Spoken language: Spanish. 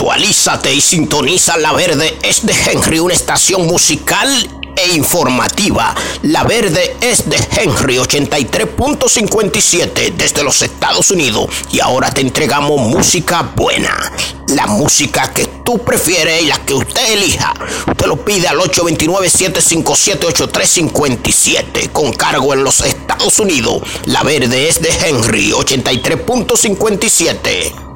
Actualízate y sintoniza La Verde es de Henry, una estación musical e informativa. La Verde es de Henry 83.57 desde los Estados Unidos y ahora te entregamos música buena. La música que tú prefieres y la que usted elija. Usted lo pide al 829-757-8357 con cargo en los Estados Unidos. La Verde es de Henry 83.57.